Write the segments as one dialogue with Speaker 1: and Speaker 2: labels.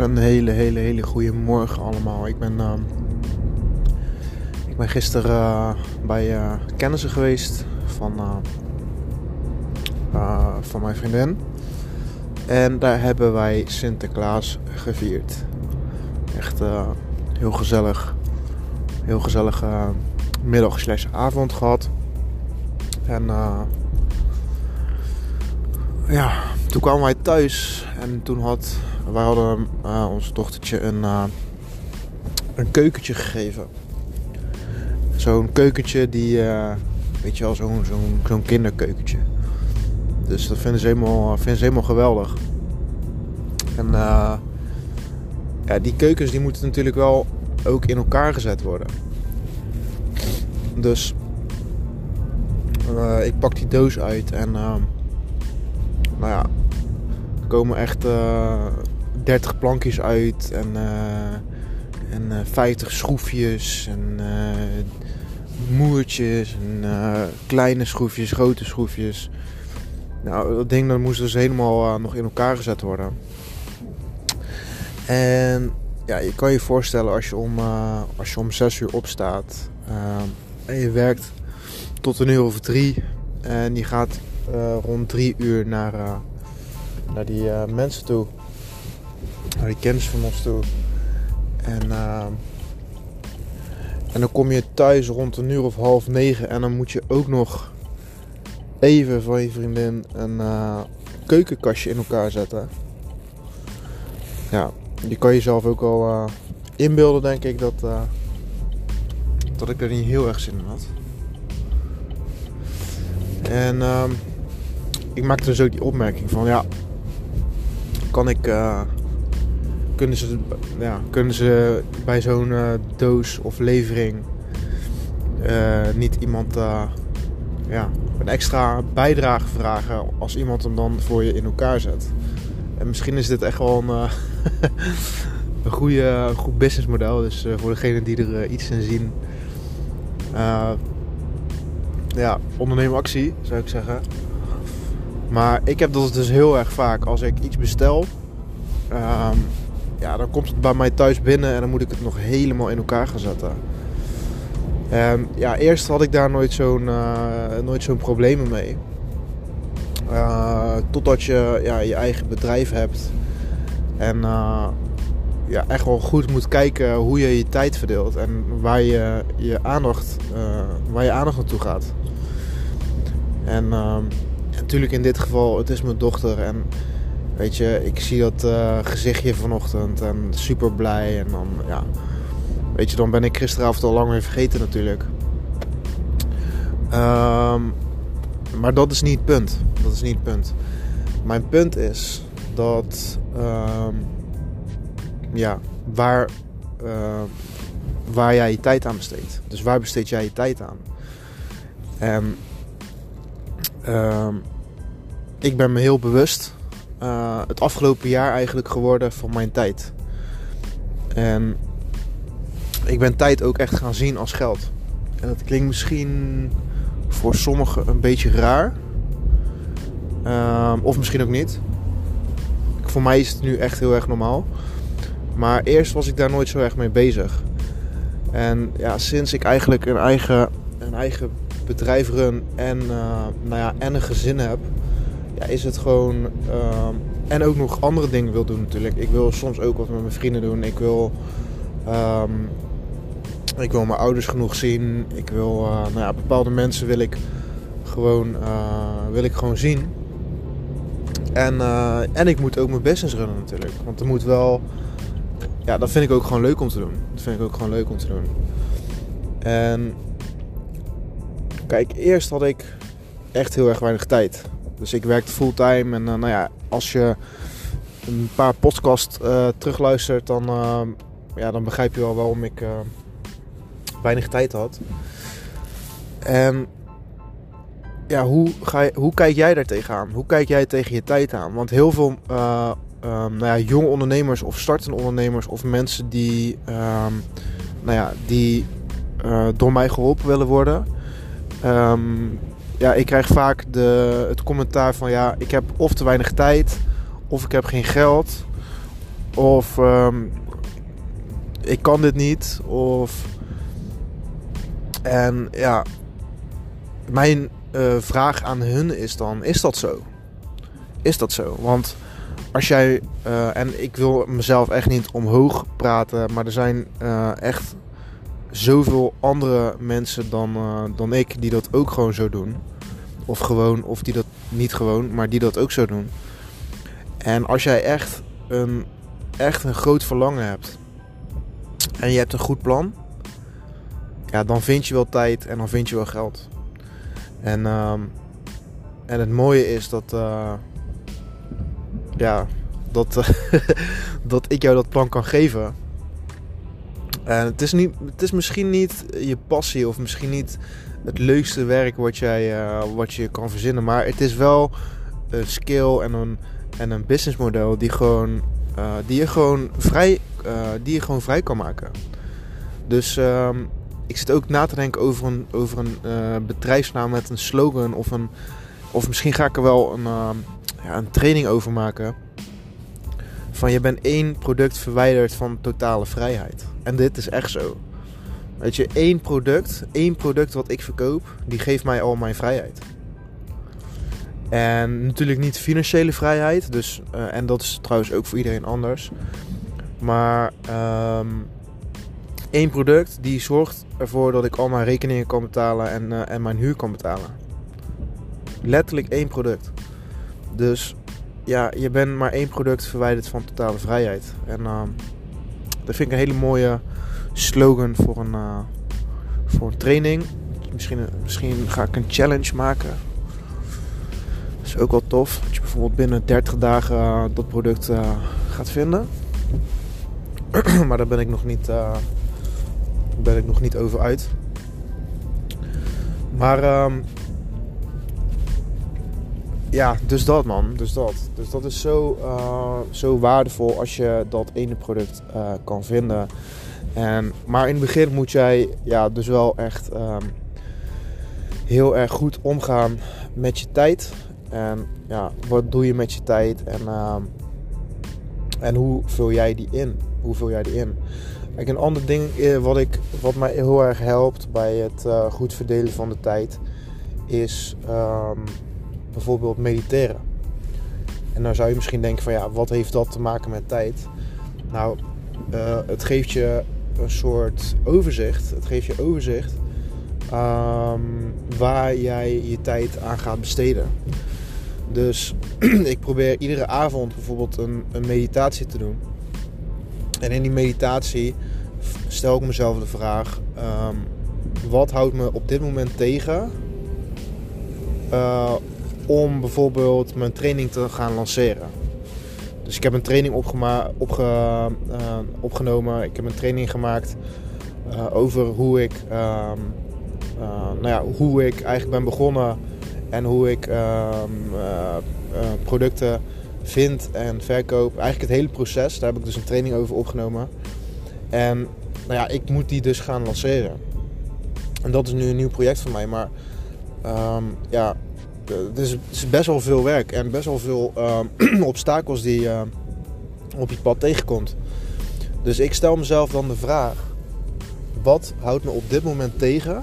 Speaker 1: Een hele, hele, hele goede morgen allemaal. Ik ben, uh, ik ben gisteren uh, bij uh, kennissen geweest van, van mijn vriendin. En daar hebben wij Sinterklaas gevierd. Echt heel gezellig. Heel gezellige middag slash avond gehad. En ja, toen kwamen wij thuis en toen had wij hadden uh, ons dochtertje een, uh, een keukentje gegeven. Zo'n keukentje die, uh, weet je wel, zo'n zo'n kinderkeukentje. Dus dat vinden ze helemaal, vinden ze helemaal geweldig. En ja, die keukens die moeten natuurlijk wel ook in elkaar gezet worden. Dus ik pak die doos uit en nou ja, komen echt 30 plankjes uit en, uh, en uh, eh, 50 schroefjes en uh, moertjes en kleine schroefjes, grote schroefjes. Nou, dat ding dat moest dus helemaal nog in elkaar gezet worden. En ja, je kan je voorstellen als je om, als je om 6 uur opstaat en je werkt tot een uur of drie en je gaat rond 3 uur naar, naar die mensen toe naar die kennis van ons toe. En, uh, en dan kom je thuis rond een uur of half negen. En dan moet je ook nog even van je vriendin een uh, keukenkastje in elkaar zetten. Ja, je kan jezelf ook al uh, inbeelden, denk ik, dat, dat ik er niet heel erg zin in had. En uh, ik maakte dus ook die opmerking van ja, kan ik, kunnen ze, ja, kunnen ze bij zo'n uh, doos of levering uh, niet iemand uh, ja, een extra bijdrage vragen als iemand hem dan voor je in elkaar zet. En misschien is dit echt wel een, een goede, goed businessmodel. Dus voor degenen die er iets in zien. ja, onderneem actie zou ik zeggen. Maar ik heb dat dus heel erg vaak als ik iets bestel. Um, ja, dan komt het bij mij thuis binnen en dan moet ik het nog helemaal in elkaar gaan zetten. En ja, eerst had ik daar nooit zo'n uh, nooit zo'n problemen mee. Uh, totdat je ja, je eigen bedrijf hebt. En uh, ja, echt wel goed moet kijken hoe je je tijd verdeelt. En waar je, je, aandacht, waar je aandacht naartoe gaat. En natuurlijk in dit geval, het is mijn dochter. En Weet je, ik zie dat uh, gezichtje vanochtend en super blij. En dan, ja. Weet je, dan ben ik gisteravond al lang weer vergeten natuurlijk. Um, maar dat is niet het punt. Dat is niet het punt. Mijn punt is dat. Um, ja, waar. Uh, waar jij je tijd aan besteedt. Dus waar besteed jij je tijd aan? En. Ik ben me heel bewust uh, het afgelopen jaar eigenlijk geworden van mijn tijd. En ik ben tijd ook echt gaan zien als geld. En dat klinkt misschien voor sommigen een beetje raar. Uh, of misschien ook niet. Voor mij is het nu echt heel erg normaal. Maar eerst was ik daar nooit zo erg mee bezig. En ja, sinds ik eigenlijk een eigen, een eigen bedrijf run en, uh, nou ja, en een gezin heb, ja, is het gewoon. Ehm, en ook nog andere dingen wil doen natuurlijk. Ik wil soms ook wat met mijn vrienden doen. Ik wil. Um, ik wil mijn ouders genoeg zien. Ik wil. Uh, nou ja, bepaalde mensen wil ik gewoon, uh, wil ik gewoon zien. En, uh, en ik moet ook mijn business runnen natuurlijk. Want er moet wel. Ja, dat vind ik ook gewoon leuk om te doen. Dat vind ik ook gewoon leuk om te doen. En. Kijk, eerst had ik echt heel erg weinig tijd. Dus ik werkte fulltime. En uh, nou ja, als je een paar podcasts uh, terugluistert, dan, uh, ja, dan begrijp je wel waarom ik weinig tijd had. En ja, hoe, ga hoe kijk jij daar tegenaan? Hoe kijk jij tegen je tijd aan? Want heel veel um, nou ja, jonge ondernemers of startende ondernemers of mensen die, um, nou ja, die door mij geholpen willen worden. Um, ja, ik krijg vaak de, het commentaar van ja, ik heb of te weinig tijd, of ik heb geen geld, Of ehm, ik kan dit niet. Of. En ja, mijn uh, vraag aan hun is dan: is dat zo? Is dat zo? Want als jij, uh, en ik wil mezelf echt niet omhoog praten, maar er zijn uh, echt zoveel andere mensen dan, dan ik die dat ook gewoon zo doen. Of gewoon, of die dat niet gewoon, maar die dat ook zo doen. En als jij echt een, echt een groot verlangen hebt en je hebt een goed plan, ja, dan vind je wel tijd en dan vind je wel geld. En, um, en het mooie is dat, uh, ja, dat, dat ik jou dat plan kan geven. En het is, niet, het is misschien niet je passie of misschien niet het leukste werk wat, jij, uh, wat je kan verzinnen. Maar het is wel een skill en een, en een businessmodel die, gewoon, uh, die, je gewoon vrij, uh, die je gewoon vrij kan maken. Dus um, ik zit ook na te denken over een, over een bedrijfsnaam met een slogan. Of, een, of misschien ga ik er wel een, ja, een training over maken. Van je bent één product verwijderd van totale vrijheid. En dit is echt zo. Weet je, één product, één product wat ik verkoop, die geeft mij al mijn vrijheid. En natuurlijk niet financiële vrijheid, dus, uh, en dat is trouwens ook voor iedereen anders. Maar um, één product die zorgt ervoor dat ik al mijn rekeningen kan betalen en, uh, en mijn huur kan betalen. Letterlijk één product. Dus ja, je bent maar één product verwijderd van totale vrijheid. En uh, dat vind ik een hele mooie slogan voor een, uh, voor training. Misschien, misschien ga ik een challenge maken. Dat is ook wel tof. Dat je bijvoorbeeld binnen 30 dagen uh, dat product uh, gaat vinden. maar daar ben ik nog niet, ben ik nog niet over uit. Maar um, ja, dus dat man. Dus dat. Dus dat is zo, zo waardevol als je dat ene product kan vinden. En, maar in het begin moet jij ja, dus wel echt um, heel erg goed omgaan met je tijd. En ja, wat doe je met je tijd en, um, en hoe vul jij die in? Hoe vul jij die in? Kijk, een ander ding eh, wat, ik, wat mij heel erg helpt bij het goed verdelen van de tijd is um, bijvoorbeeld mediteren. En dan zou je misschien denken van ja, wat heeft dat te maken met tijd? Nou, uh, het geeft je een soort overzicht. Het geeft je overzicht um, waar jij je tijd aan gaat besteden. Dus ik probeer iedere avond bijvoorbeeld een, een meditatie te doen. En in die meditatie stel ik mezelf de vraag: um, wat houdt me op dit moment tegen uh, om bijvoorbeeld mijn training te gaan lanceren? Dus ik heb een training uh, opgenomen. Ik heb een training gemaakt uh, over hoe ik, uh, nou ja, hoe ik eigenlijk ben begonnen en hoe ik ehm, producten vind en verkoop. Eigenlijk het hele proces. Daar heb ik dus een training over opgenomen. En nou ja, ik moet die dus gaan lanceren. En dat is nu een nieuw project van mij. Maar um, ja, is, het is, best wel veel werk en best wel veel uh, obstakels die je uh, op je pad tegenkomt. Dus ik stel mezelf dan de vraag: wat houdt me op dit moment tegen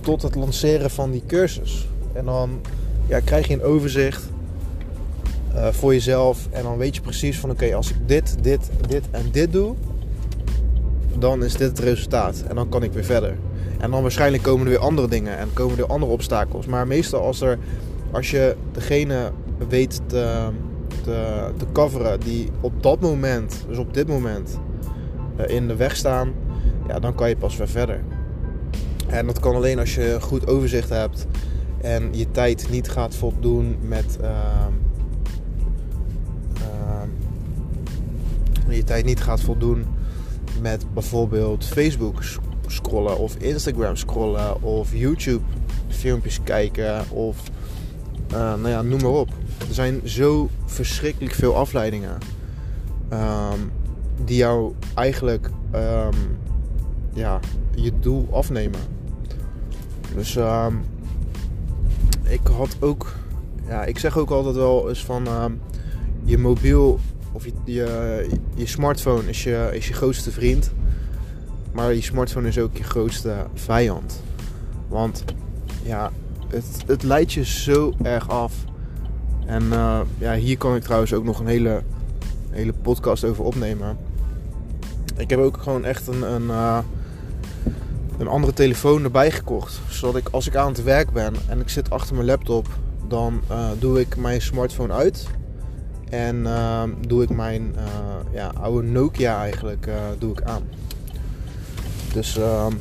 Speaker 1: tot het lanceren van die cursus? En dan ja, krijg je een overzicht uh, voor jezelf en dan weet je precies van oké, als ik dit, dit, dit en dit doe, dan is dit het resultaat en dan kan ik weer verder. En dan waarschijnlijk komen er weer andere dingen en komen er andere obstakels. Maar meestal als, er, als je degene weet te, te, te coveren die op dat moment, dus op dit moment, eh, in de weg staan, ja, dan kan je pas weer verder. En dat kan alleen als je goed overzicht hebt en je tijd niet gaat voldoen met. Uh, uh, je tijd niet gaat voldoen met bijvoorbeeld Facebook scrollen of Instagram scrollen of YouTube filmpjes kijken of uh, nou ja, noem maar op. Er zijn zo verschrikkelijk veel afleidingen um, die jou eigenlijk um, ja, je doel afnemen. Dus um, ik had ook, ja, ik zeg ook altijd wel eens van je mobiel of je, je, je smartphone is je, is je grootste vriend. Maar je smartphone is ook je grootste vijand. Want ja, het, het leidt je zo erg af. En uh, ja, hier kan ik trouwens ook nog een hele, hele podcast over opnemen. Ik heb ook gewoon echt een, een, uh, een andere telefoon erbij gekocht. Zodat ik als ik aan het werk ben en ik zit achter mijn laptop, dan uh, doe ik mijn smartphone uit. En doe ik mijn ja, oude Nokia eigenlijk doe ik aan. Dus ehm,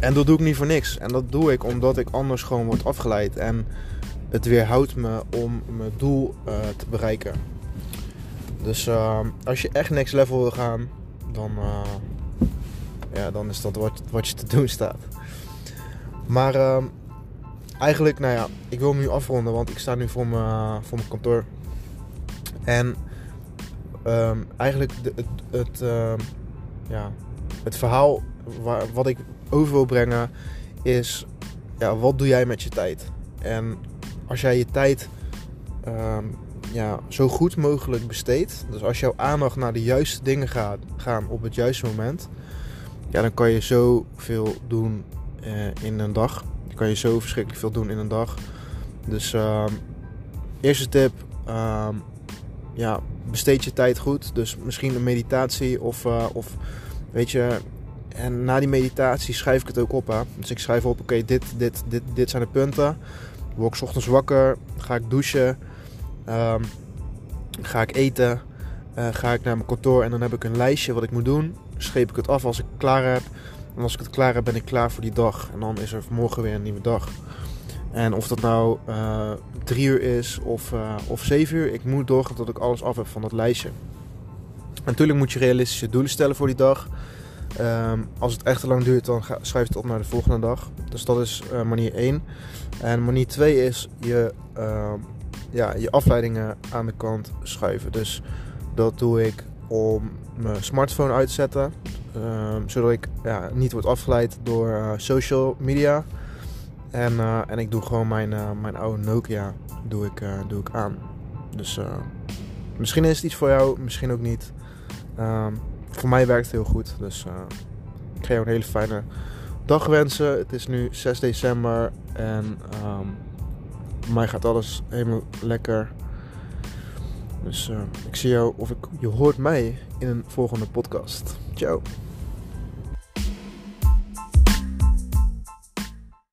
Speaker 1: en dat doe ik niet voor niks. En dat doe ik omdat ik anders gewoon word afgeleid. En het weerhoudt me om mijn doel uh, te bereiken. Dus uh, als je echt next level wil gaan, dan, uh, ja, dan is dat wat, wat je te doen staat. Maar ehm, eigenlijk, nou ja, ik wil hem nu afronden, want ik sta nu voor mijn, voor mijn kantoor. En um, eigenlijk de, het, het, ja, het verhaal waar, wat ik over wil brengen is, ja, wat doe jij met je tijd? En als jij je tijd um, ja, zo goed mogelijk besteedt, dus als jouw aandacht naar de juiste dingen gaat gaan op het juiste moment, ja, dan kan je zoveel doen uh, in een dag. Dan kan je zo verschrikkelijk veel doen in een dag. Dus um, eerste tip, um, ja, besteed je tijd goed. Dus misschien een meditatie of, uh, of weet je, en na die meditatie schrijf ik het ook op. Hè? Dus ik schrijf op, oké, dit, dit, dit, dit zijn de punten. Word ik ochtends wakker, ga ik douchen, um, ga ik eten, uh, ga ik naar mijn kantoor en dan heb ik een lijstje wat ik moet doen. Schreef ik het af als ik het klaar heb. En als ik het klaar heb, ben ik klaar voor die dag. En dan is er morgen weer een nieuwe dag. En of dat nou uh, drie uur is of, uh, of zeven uur, ik moet doorgaan tot ik alles af heb van dat lijstje. Natuurlijk moet je realistische doelen stellen voor die dag. Um, als het echt te lang duurt, dan ga, schrijf het op naar de volgende dag. Dus dat is uh, manier 1. En manier 2 is je, uh, ja, je afleidingen aan de kant schuiven. Dus dat doe ik om mijn smartphone uit te zetten. Um, zodat ik ja, niet word afgeleid door uh, social media. En, eh, en ik doe gewoon mijn, mijn oude Nokia doe ik, doe ik aan. Dus misschien is het iets voor jou, misschien ook niet. Um, voor mij werkt het heel goed. Dus uh, ik ga jou een hele fijne dag wensen. Het is nu 6 december en um, voor mij gaat alles helemaal lekker. Dus uh, ik zie jou of ik, je hoort mij in een volgende podcast. Ciao.